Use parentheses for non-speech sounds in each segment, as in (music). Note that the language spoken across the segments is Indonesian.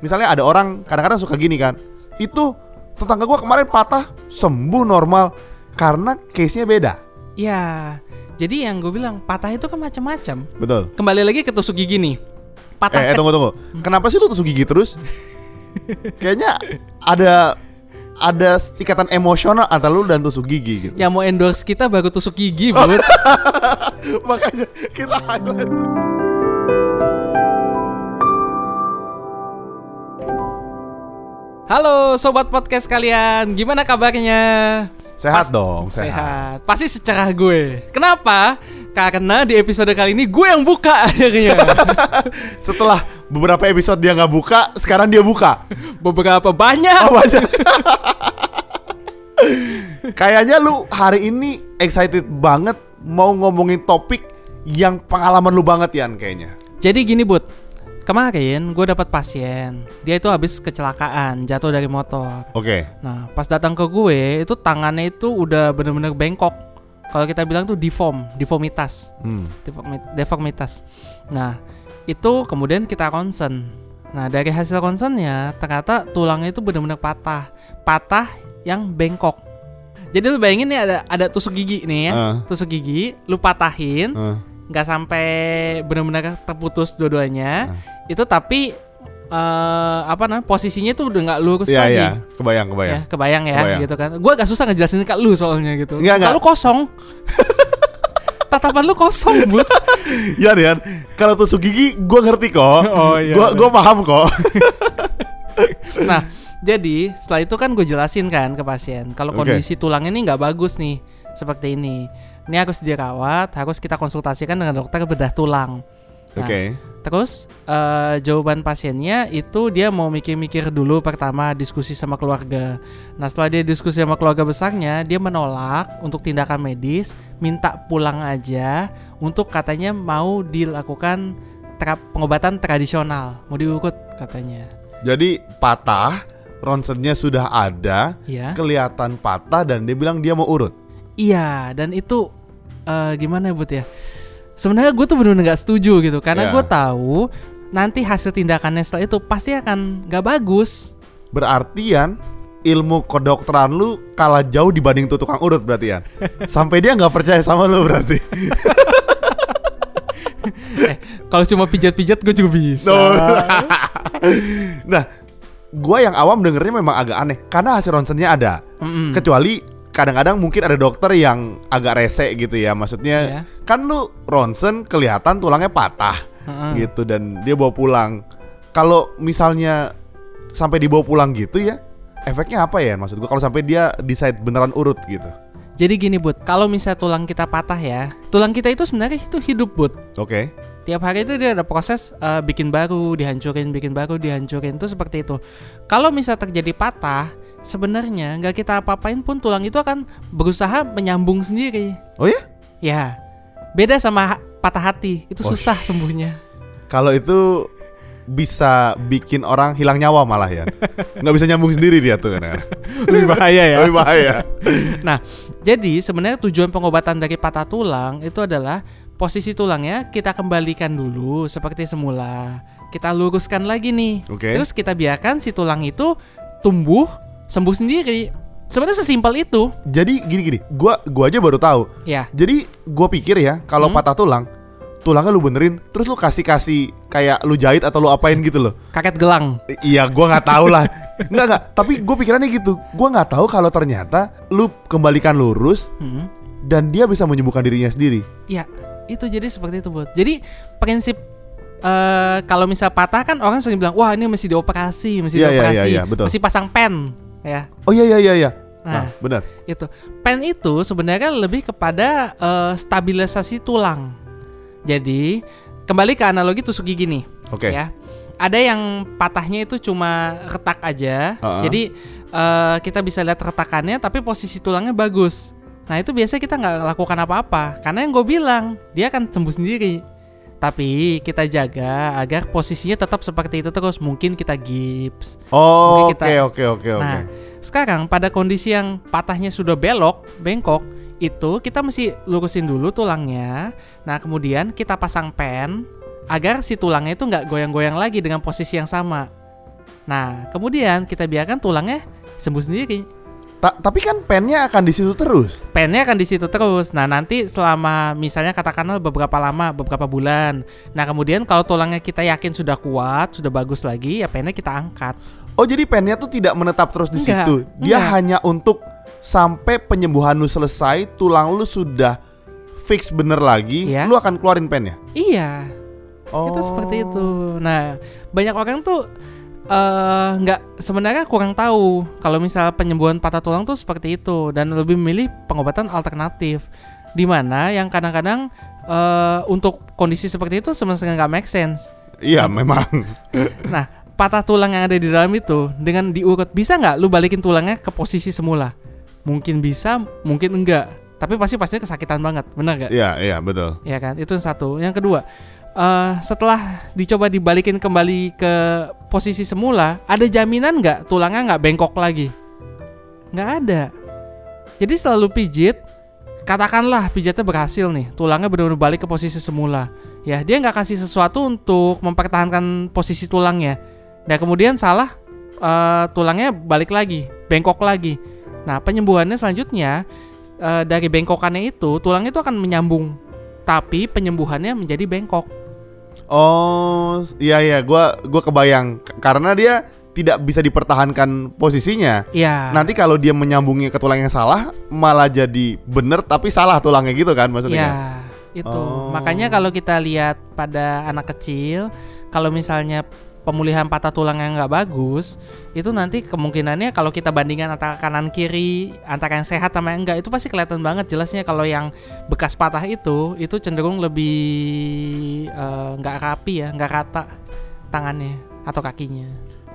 misalnya ada orang kadang-kadang suka gini kan. Itu tetangga gua kemarin patah sembuh normal karena case-nya beda. Ya, jadi yang gue bilang patah itu kan macam-macam. Betul. Kembali lagi ke tusuk gigi nih. Patah Eh, eh ke- tunggu tunggu. Kenapa sih lu tusuk gigi terus? Kayaknya ada ada ikatan emosional antara lu dan tusuk gigi gitu. yang mau endorse kita baru tusuk gigi, Bud. (laughs) Makanya kita highlight. Halo sobat podcast kalian, gimana kabarnya? Sehat dong, sehat. Sehat. Pasti secerah gue. Kenapa? Karena di episode kali ini gue yang buka (laughs) akhirnya. (laughs) Setelah beberapa episode dia nggak buka, sekarang dia buka. (laughs) Beberapa banyak. Apa aja? Kayaknya lu hari ini excited banget mau ngomongin topik yang pengalaman lu banget Yan kayaknya. Jadi gini, Bud. Kemarin gue dapat pasien. Dia itu habis kecelakaan, jatuh dari motor. Oke. Nah, pas datang ke gue, itu tangannya itu udah bener-bener bengkok. Kalau kita bilang tuh deform, deformitas. Hmm. Deformi- deformitas. Nah, itu kemudian kita concern. Nah, dari hasil concernnya ternyata tulangnya itu benar-benar patah, patah yang bengkok. Jadi lu bayangin nih ada ada tusuk gigi nih ya, Ah. tusuk gigi, lu patahin, nggak sampai benar-benar terputus dua-duanya. Itu tapi eh, apa namanya posisinya tuh udah nggak lurus Iya lagi. iya, kebayang kebayang. Ya, kebayang ya Kebayang. gitu kan. Gua agak susah ngejelasin ke lu soalnya gitu. Enggak, enggak. Kalau kosong. (laughs) Tatapan lu kosong, Bu. (laughs) Yan Yan, kalau tusuk gigi gua ngerti kok. (laughs) Oh, iya, Gua gua paham kok. Nah, jadi setelah itu kan gue jelasin kan ke pasien kalau kondisi tulang ini nggak bagus nih seperti ini. Ini harus dirawat, harus kita konsultasikan dengan dokter bedah tulang. Nah, Oke. Terus eh, jawaban pasiennya itu dia mau mikir-mikir dulu pertama diskusi sama keluarga. Nah setelah dia diskusi sama keluarga besarnya, dia menolak untuk tindakan medis, minta pulang aja untuk katanya mau dilakukan terap pengobatan tradisional, mau diurut katanya. Jadi patah, ronsennya sudah ada, Iya. kelihatan patah dan dia bilang dia mau urut. Iya, dan itu eh, gimana ya Bud ya? Sebenarnya gue tuh bener-bener gak setuju gitu, karena Ya. gue tahu nanti hasil tindakannya setelah itu pasti akan gak bagus. Berarti Yan, ilmu kedokteran lu kalah jauh dibanding tuh tukang urut berarti Yan. (laughs) Sampai dia nggak percaya sama lu berarti. (laughs) eh, kalau cuma pijat-pijat gue juga bisa. No. (laughs) nah, gua yang awam dengernya memang agak aneh karena hasil ronsennya ada. Mm-mm. Kecuali kadang-kadang mungkin ada dokter yang agak rese gitu ya. Maksudnya Iya. kan lu ronsen kelihatan tulangnya patah Heeh. gitu dan dia bawa pulang. Kalau misalnya sampai dibawa pulang gitu ya, efeknya apa ya? Maksud gua kalau sampai dia decide beneran urut gitu. Jadi gini Bud, kalau misalnya tulang kita patah ya, tulang kita itu sebenarnya itu hidup Bud. Oke. Tiap hari itu dia ada proses eh, bikin baru, dihancurin, bikin baru, dihancurin itu seperti itu. Kalau misalnya terjadi patah, sebenarnya nggak kita apa-apain pun tulang itu akan berusaha menyambung sendiri. Oh ya? Ya, beda sama ha- patah hati, itu Oh, susah sembuhnya. Kalau itu bisa bikin orang hilang nyawa malah ya. Nggak bisa nyambung sendiri dia tuh kan. Lebih bahaya ya. Lebih bahaya. Nah, jadi sebenarnya tujuan pengobatan dari patah tulang itu adalah posisi tulangnya kita kembalikan dulu seperti semula. Kita luruskan lagi nih. Oke. Terus kita biarkan si tulang itu tumbuh sembuh sendiri. Sebenarnya sesimpel itu. Jadi gini-gini, gua gua aja baru tahu. Ya. Jadi gua pikir ya, kalau Hmm. patah tulang, tulangnya lu benerin, terus lu kasih-kasih kayak lu jahit atau lu apain gitu loh. Kaket gelang. I- Iya, gua nggak tahu lah. (laughs) Enggak enggak, tapi gue pikirannya gitu. Gua nggak tahu kalau ternyata lu kembalikan lurus Hmm. dan dia bisa menyembuhkan dirinya sendiri. Ya, itu jadi seperti itu, Bud. Jadi prinsip eh kalau misal patah kan orang sering bilang, "Wah, ini mesti dioperasi, mesti Iya, iya, dioperasi, iya, iya, betul. mesti pasang pen." Ya. Oh iya iya iya iya. Nah, Nah, benar. itu pen itu sebenarnya lebih kepada eh, stabilisasi tulang jadi kembali ke analogi tusuk gigi nih Oke. ya ada yang patahnya itu cuma retak aja Uh-uh. jadi eh, kita bisa lihat retakannya tapi posisi tulangnya bagus nah itu biasanya kita nggak lakukan apa-apa karena yang gue bilang dia akan sembuh sendiri tapi kita jaga agar posisinya tetap seperti itu terus mungkin kita gips Oh, oke oke oke oke. Nah, sekarang pada kondisi yang patahnya sudah belok, bengkok, itu kita mesti lurusin dulu tulangnya. Nah, kemudian kita pasang pen agar si tulangnya itu nggak goyang-goyang lagi dengan posisi yang sama. Nah, kemudian kita biarkan tulangnya sembuh sendiri. Ta- tapi kan pennya akan di situ terus. Pennya akan di situ terus. Nah, nanti selama misalnya katakanlah beberapa lama, beberapa bulan. Nah, kemudian kalau tulangnya kita yakin sudah kuat, sudah bagus lagi, ya pennya kita angkat. Oh jadi pennya tuh tidak menetap terus di Enggak, situ. Dia enggak. hanya untuk sampai penyembuhan lu selesai, tulang lu sudah fix bener lagi, Iya. lu akan keluarin pennya. Iya, Oh. itu seperti itu. Nah, banyak orang tuh eh, nggak sebenarnya kurang tahu kalau misalnya penyembuhan patah tulang tuh seperti itu dan lebih memilih pengobatan alternatif. Di mana yang kadang-kadang eh, untuk kondisi seperti itu sebenarnya nggak make sense. Iya memang. (laughs) Nah, patah tulang yang ada di dalam itu dengan diurut bisa nggak lu balikin tulangnya ke posisi semula? Mungkin bisa, mungkin enggak. Tapi pasti pastinya kesakitan banget, benar gak? Iya iya betul. Ya kan, itu yang satu. Yang kedua, eh setelah dicoba dibalikin kembali ke posisi semula, ada jaminan nggak tulangnya nggak bengkok lagi? Nggak ada. Jadi selalu pijit, katakanlah pijatnya berhasil nih, tulangnya benar-benar balik ke posisi semula. Ya, dia nggak kasih sesuatu untuk mempertahankan posisi tulangnya. Nah kemudian salah, eh, tulangnya balik lagi, bengkok lagi. Nah penyembuhannya selanjutnya eh, dari bengkokannya itu, tulang itu akan menyambung tapi penyembuhannya menjadi bengkok. Oh iya iya, gua gua kebayang karena dia tidak bisa dipertahankan posisinya. Iya. Nanti kalau dia menyambungnya ke tulang yang salah, malah jadi bener tapi salah tulangnya gitu kan maksudnya. Iya, itu. Oh. Makanya kalau kita lihat pada anak kecil, kalau misalnya pemulihan patah tulang yang nggak bagus, itu nanti kemungkinannya kalau kita bandingkan antara kanan kiri, antara yang sehat sama yang enggak, itu pasti kelihatan banget jelasnya kalau yang bekas patah itu, itu cenderung lebih eh, nggak rapi ya, nggak rata tangannya atau kakinya.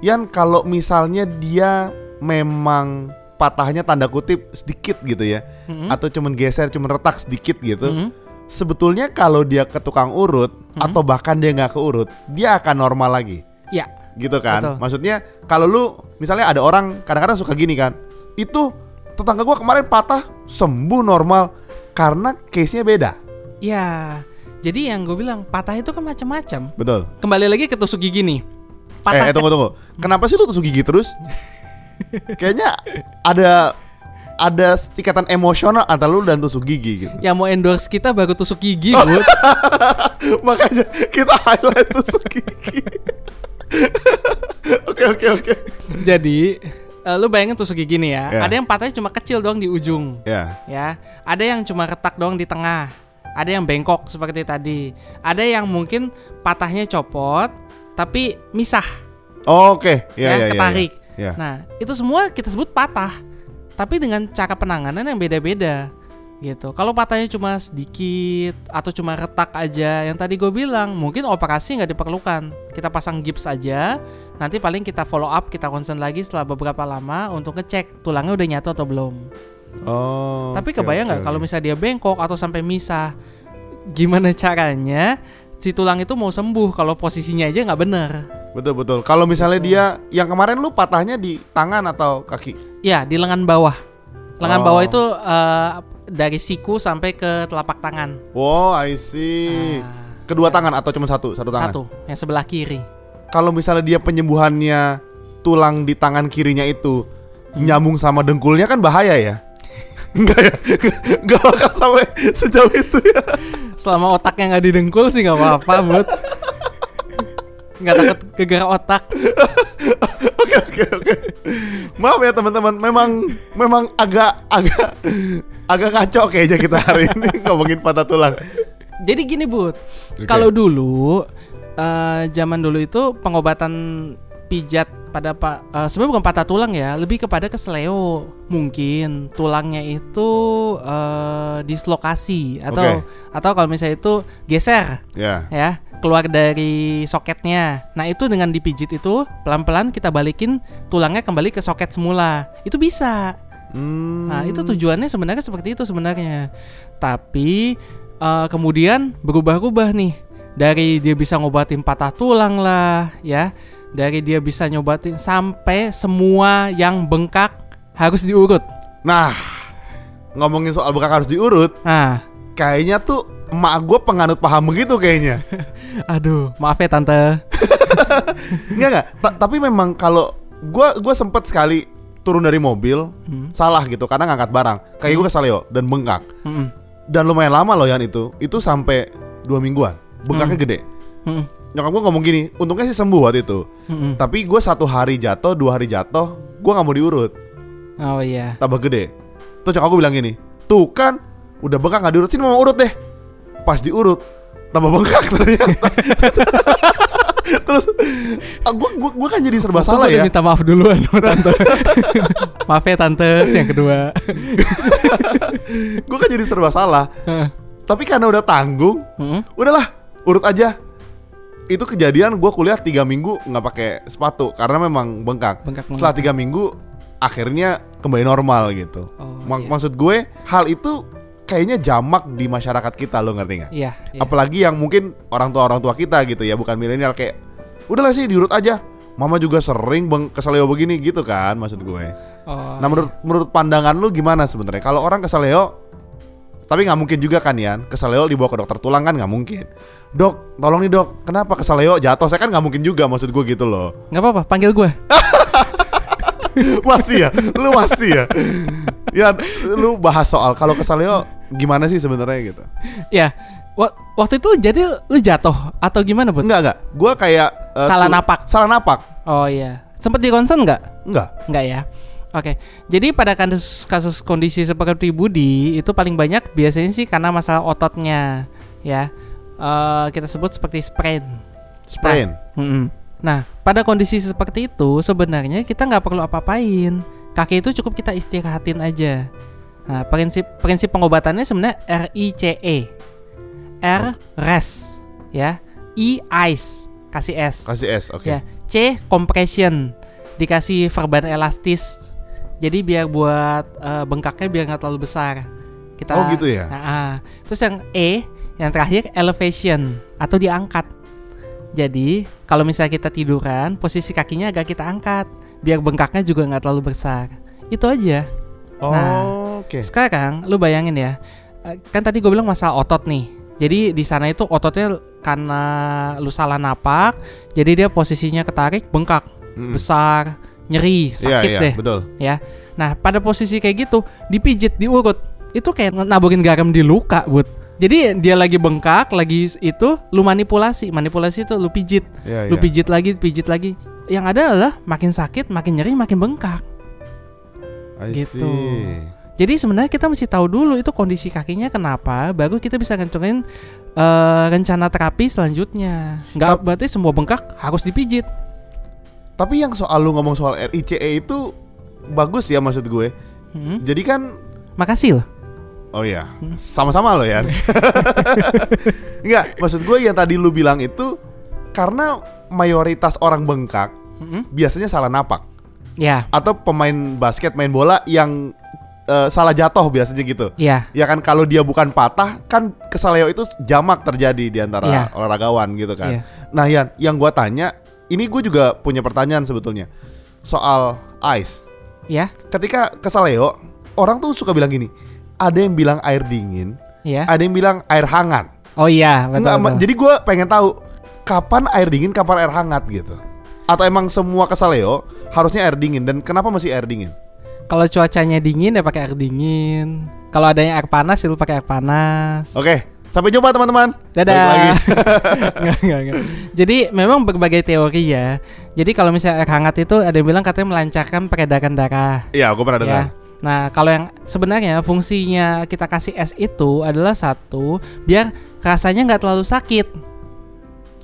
Yan kalau misalnya dia memang patahnya tanda kutip sedikit gitu ya, Mm-mm. atau cuman geser, cuman retak sedikit gitu. Mm-mm. Sebetulnya kalau dia ke tukang urut Hmm. atau bahkan dia nggak ke urut, dia akan normal lagi. Ya, gitu kan Betul. maksudnya kalau lu misalnya ada orang kadang-kadang suka gini kan itu tetangga gua kemarin patah sembuh normal karena case nya beda ya. Jadi yang gue bilang patah itu kan macam-macam. betul Kembali lagi ke tusuk gigi nih. eh, Patah eh tunggu tunggu kenapa sih lu tusuk gigi terus kayaknya ada ada ikatan emosional antara lu dan tusuk gigi gitu yang mau endorse kita baru tusuk gigi, Oh. Bud. (laughs) makanya kita highlight tusuk gigi (laughs) oke oke oke Jadi eh, lu bayangin tusuk gigi nih ya. Ya. Ada yang patahnya cuma kecil doang di ujung, ya ya. Ada yang cuma retak doang di tengah. Ada yang bengkok seperti tadi. Ada yang mungkin patahnya copot tapi misah, oke ya ya, ya ya, ketarik. ya. Nah, itu semua kita sebut patah. Tapi dengan cara penanganan yang beda-beda. Gitu. Kalau patahnya cuma sedikit atau cuma retak aja, yang tadi gue bilang mungkin operasi nggak diperlukan. Kita pasang gips aja. Nanti paling kita follow up, kita concern lagi setelah beberapa lama untuk ngecek tulangnya udah nyatu atau belum. oh Tapi oke, kebayang nggak kalau oke. misalnya dia bengkok atau sampai misah, gimana caranya si tulang itu mau sembuh kalau posisinya aja nggak bener? Betul betul. Kalau misalnya dia yang kemarin lu patahnya di tangan atau kaki? Ya di lengan bawah. Lengan Oh. bawah itu eh, dari siku sampai ke telapak tangan. Wow, I see. Ah, Kedua tangan atau cuma satu? Satu tangan. satu, yang sebelah kiri. Kalau misalnya dia penyembuhannya tulang di tangan kirinya itu Hmm. nyambung sama dengkulnya kan bahaya ya? (laughs) Enggak ya? Enggak bakal sampai sejauh itu ya. Selama otaknya nggak didengkul sih nggak apa-apa, bud. Nggak takut gegara otak. (laughs) Oke oke oke. Maaf ya teman-teman, memang memang agak agak agak kacau kayaknya kita hari ini (laughs) ngomongin patah tulang. Jadi gini, bud. Oke. Kalau dulu eh, zaman dulu itu pengobatan pijat pada pak eh, sebenarnya bukan patah tulang ya, lebih kepada kesleo. Mungkin tulangnya itu eh, dislokasi atau atau kalau misalnya itu geser Ya. ya, keluar dari soketnya. Nah, itu dengan dipijit itu pelan-pelan kita balikin tulangnya kembali ke soket semula. Itu bisa. Hmm. Nah, itu tujuannya sebenarnya seperti itu sebenarnya. Tapi eh, kemudian berubah-ubah nih. Dari dia bisa ngobatin patah tulang lah, ya. Dari dia bisa nyobatin sampai semua yang bengkak harus diurut. Nah, ngomongin soal bekak harus diurut, Nah, kayaknya tuh emak gue penganut paham begitu kayaknya. (laughs) Aduh, maaf ya tante. (laughs) Enggak enggak. Ta- tapi memang kalau gua gua sempet sekali turun dari mobil Hmm. salah gitu karena ngangkat barang. Kayak gue kesaleo dan bengkak. Mm-mm. Dan lumayan lama loh Yan itu. Itu sampai dua mingguan. Bengkaknya gede. Mm-mm. Nyokap gue ngomong gini, untungnya sih sembuh waktu itu. Mm-mm. Tapi gue satu hari jatuh, dua hari jatuh, gue nggak mau diurut, Oh iya. tambah gede. Terus nyokap gue bilang gini, tuh kan, udah bengkak nggak diurut, sini mau urut deh. Pas diurut, tambah bengkak ternyata. (laughs) (laughs) Terus, gue gua, gua kan jadi serba salah ya. minta maaf duluan sama tante. (laughs) maaf ya tante yang kedua. (laughs) Gue kan jadi serba salah. Tapi karena udah tanggung, Mm-mm. udahlah urut aja. Itu kejadian gue kuliah tiga minggu nggak pakai sepatu karena memang bengkak. Bengkak Setelah tiga minggu akhirnya kembali normal gitu. Oh, Mak- iya. Maksud gue hal itu kayaknya jamak di masyarakat kita lo ngerti nggak? Iya, iya. Apalagi yang mungkin orang tua orang tua kita gitu ya bukan milenial kayak udahlah sih diurut aja. Mama juga sering beng kesaleo begini gitu kan maksud gue. Oh, Nah menurut menurut pandangan lu gimana sebenarnya? Kalau orang kesaleo tapi nggak mungkin juga kan ya kesaleo dibawa ke dokter tulang kan nggak mungkin. Dok, tolong nih dok, kenapa kesaleo jatuh? Saya kan nggak mungkin juga maksud gue gitu loh. nggak apa-apa, panggil gue. (laughs) masih ya, lu masih ya. Ya, lu bahas soal kalau kesaleo gimana sih sebenarnya gitu? ya. wa- waktu itu jadi lu jatuh atau gimana, Bud? Enggak enggak, gue kayak eh, Salah napak. Salah napak, Oh iya. Sempet di konsen nggak? enggak. Enggak ya. Oke, jadi pada kasus, kasus kondisi seperti Budi itu paling banyak biasanya sih karena masalah ototnya, ya. Eh, kita sebut seperti sprain. Sprain. Mm-mm. Nah, pada kondisi seperti itu sebenarnya kita nggak perlu apa-apain. Kaki itu cukup kita istirahatin aja. Nah, prinsip prinsip pengobatannya sebenarnya RICE. R rest, ya. I ice, kasih S. Kasih S, oke. Ya, C compression dikasih verban elastis. Jadi biar buat eh, bengkaknya biar nggak terlalu besar. Kita Oh, gitu ya? Nah, ah. Terus yang E yang terakhir elevation atau diangkat. Jadi kalau misalnya kita tiduran, posisi kakinya agak kita angkat biar bengkaknya juga nggak terlalu besar. Itu aja. Oh, Nah, oke. Sekarang lu bayangin ya, eh, kan tadi gue bilang masalah otot nih. Jadi di sana itu ototnya karena lu salah napak, jadi dia posisinya ketarik bengkak, Mm-mm. besar, nyeri, Iya, sakit iya, deh, betul. ya. Nah pada posisi kayak gitu, dipijit, diurut, itu kayak naburin garam di luka, bud. Jadi dia lagi bengkak, lagi itu lu manipulasi, manipulasi itu lu pijit, Iya, lu iya. pijit lagi, pijit lagi. Yang ada adalah makin sakit, makin nyeri, makin bengkak. I gitu. see. Jadi sebenarnya kita mesti tahu dulu itu kondisi kakinya kenapa, baru kita bisa ngencurin eh, rencana terapi selanjutnya. Nggak berarti semua bengkak harus dipijit. Tapi yang soal lu ngomong soal RICE itu bagus ya maksud gue. Hmm, Jadi kan Makasih loh. Oh ya, Hmm. sama-sama lo ya. Enggak, (laughs) maksud gue yang tadi lu bilang itu karena mayoritas orang bengkak Mm-mm. biasanya salah napak Ya, atau pemain basket main bola yang eh, salah jatuh biasanya gitu. ya, Ya kan kalau dia bukan patah kan kesaleo itu jamak terjadi di antara Iya. olahragawan gitu kan. Iya. Nah Yan, yang gua tanya, ini gue juga punya pertanyaan sebetulnya soal ice. ya, Ketika kesaleo, orang tuh suka bilang gini, ada yang bilang air dingin, ya. ada yang bilang air hangat. Oh iya, betul. Enggak, ma- betul. jadi gue pengen tahu kapan air dingin, kapan air hangat gitu. Atau emang semua kesaleo harusnya air dingin dan kenapa masih air dingin? Kalau cuacanya dingin ya pakai air dingin. Kalau adanya air panas ya lu pakai air panas. Oke, sampai jumpa teman-teman. Balik Dadah. lagi. (laughs) Nggak, nggak, nggak. Jadi memang berbagai teori ya. Jadi kalau misalnya air hangat itu ada yang bilang katanya melancarkan peredaran darah. Iya, gue pernah dengar. Ya. Nah, kalau yang sebenarnya fungsinya kita kasih es itu adalah satu, biar rasanya nggak terlalu sakit.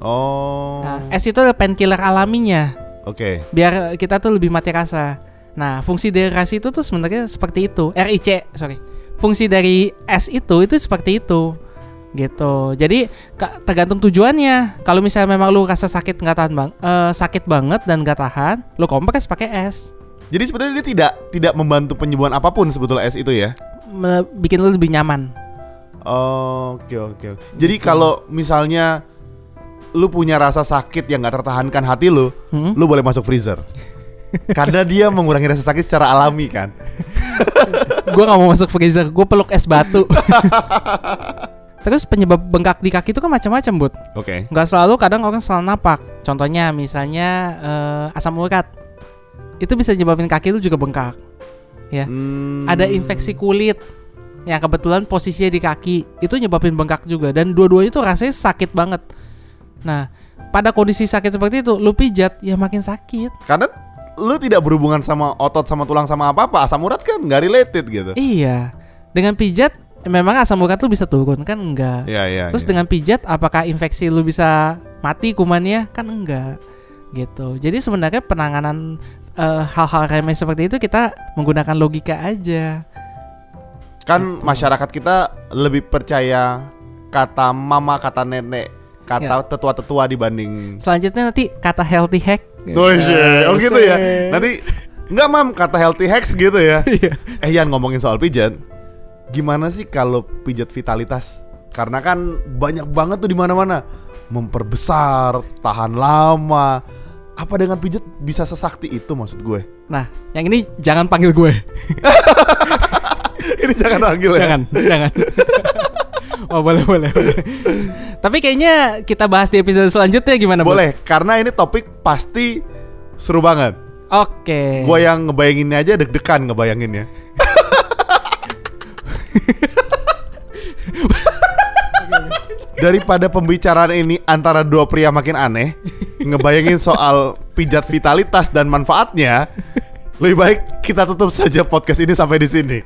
Oh. Nah, es itu ada painkiller alaminya, Oke. biar kita tuh lebih mati rasa. Nah, fungsi dari rasi itu tuh sebenarnya seperti itu. RIC, sorry. Fungsi dari es itu itu seperti itu. Gitu. Jadi tergantung tujuannya. Kalau misalnya memang lu rasa sakit nggak tahan bang, eh, sakit banget dan nggak tahan, lu kompres pakai es. Jadi sebenarnya dia tidak tidak membantu penyembuhan apa pun sebetulnya es itu ya. Bikin lu lebih nyaman. Oke oke. oke. Jadi kalau misalnya lu punya rasa sakit yang nggak tertahankan hati lu, Hmm? lu boleh masuk freezer. (laughs) Karena dia mengurangi rasa sakit secara alami kan. (laughs) gue gak mau masuk freezer gue peluk es batu (laughs) Terus penyebab bengkak di kaki itu kan macam-macam, Bud. Oke. Nggak selalu kadang orang salah napak. Contohnya misalnya eh, asam urat. Itu bisa nyebabin kaki itu juga bengkak. Ya. Hmm. Ada infeksi kulit yang kebetulan posisinya di kaki. Itu nyebabin bengkak juga dan dua-duanya itu rasanya sakit banget. Nah, pada kondisi sakit seperti itu, lu pijat ya makin sakit. Karena lu tidak berhubungan sama otot sama tulang sama apa-apa. Asam urat kan nggak related gitu. Iya. Dengan pijat memang asam urat lu bisa turun kan enggak. Iya, iya. Terus iya. dengan pijat apakah infeksi lu bisa mati kumannya? Kan enggak. Gitu. Jadi sebenarnya penanganan eh, hal-hal remeh seperti itu kita menggunakan logika aja. kan masyarakat kita lebih percaya kata mama, kata nenek, kata Ya. tetua-tetua dibanding Selanjutnya nanti kata healthy hack. Oh, iya. oh gitu ya. Nanti Enggak mam, kata healthy hacks gitu ya (laughs) Iya. Eh Yan ngomongin soal pijat Gimana sih kalau pijat vitalitas? Karena kan banyak banget tuh di mana-mana Memperbesar, tahan lama Apa dengan pijat bisa sesakti itu maksud gue? Nah, yang ini jangan panggil gue. (laughs) Ini jangan panggil ya jangan, jangan. (laughs) oh, boleh, boleh, boleh. Tapi kayaknya kita bahas di episode selanjutnya gimana? Boleh, karena ini topik pasti seru banget Oke. Gue yang ngebayanginnya aja deg-degan ngebayanginnya (laughs) Daripada pembicaraan ini antara dua pria makin aneh Ngebayangin soal pijat vitalitas dan manfaatnya Lebih baik kita tutup saja podcast ini sampai di sini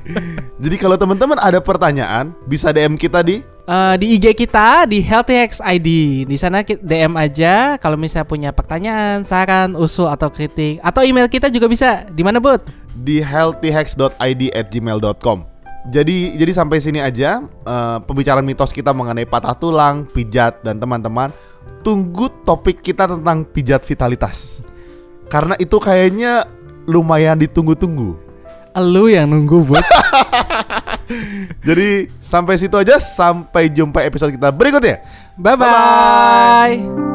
Jadi kalau teman-teman ada pertanyaan Bisa DM kita di Eh, di IG kita di HealthyX ID. Di sana DM aja kalau misalnya punya pertanyaan, saran, usul atau kritik atau email kita juga bisa. Di mana, Bud? di healthyhacks.id at gmail.com Jadi jadi sampai sini aja eh, pembicaraan mitos kita mengenai patah tulang, pijat dan teman-teman. Tunggu topik kita tentang pijat vitalitas. Karena itu kayaknya lumayan ditunggu-tunggu. Lu yang nunggu, Bud. (laughs) Jadi sampai situ aja, sampai jumpa episode kita berikutnya. Bye-bye.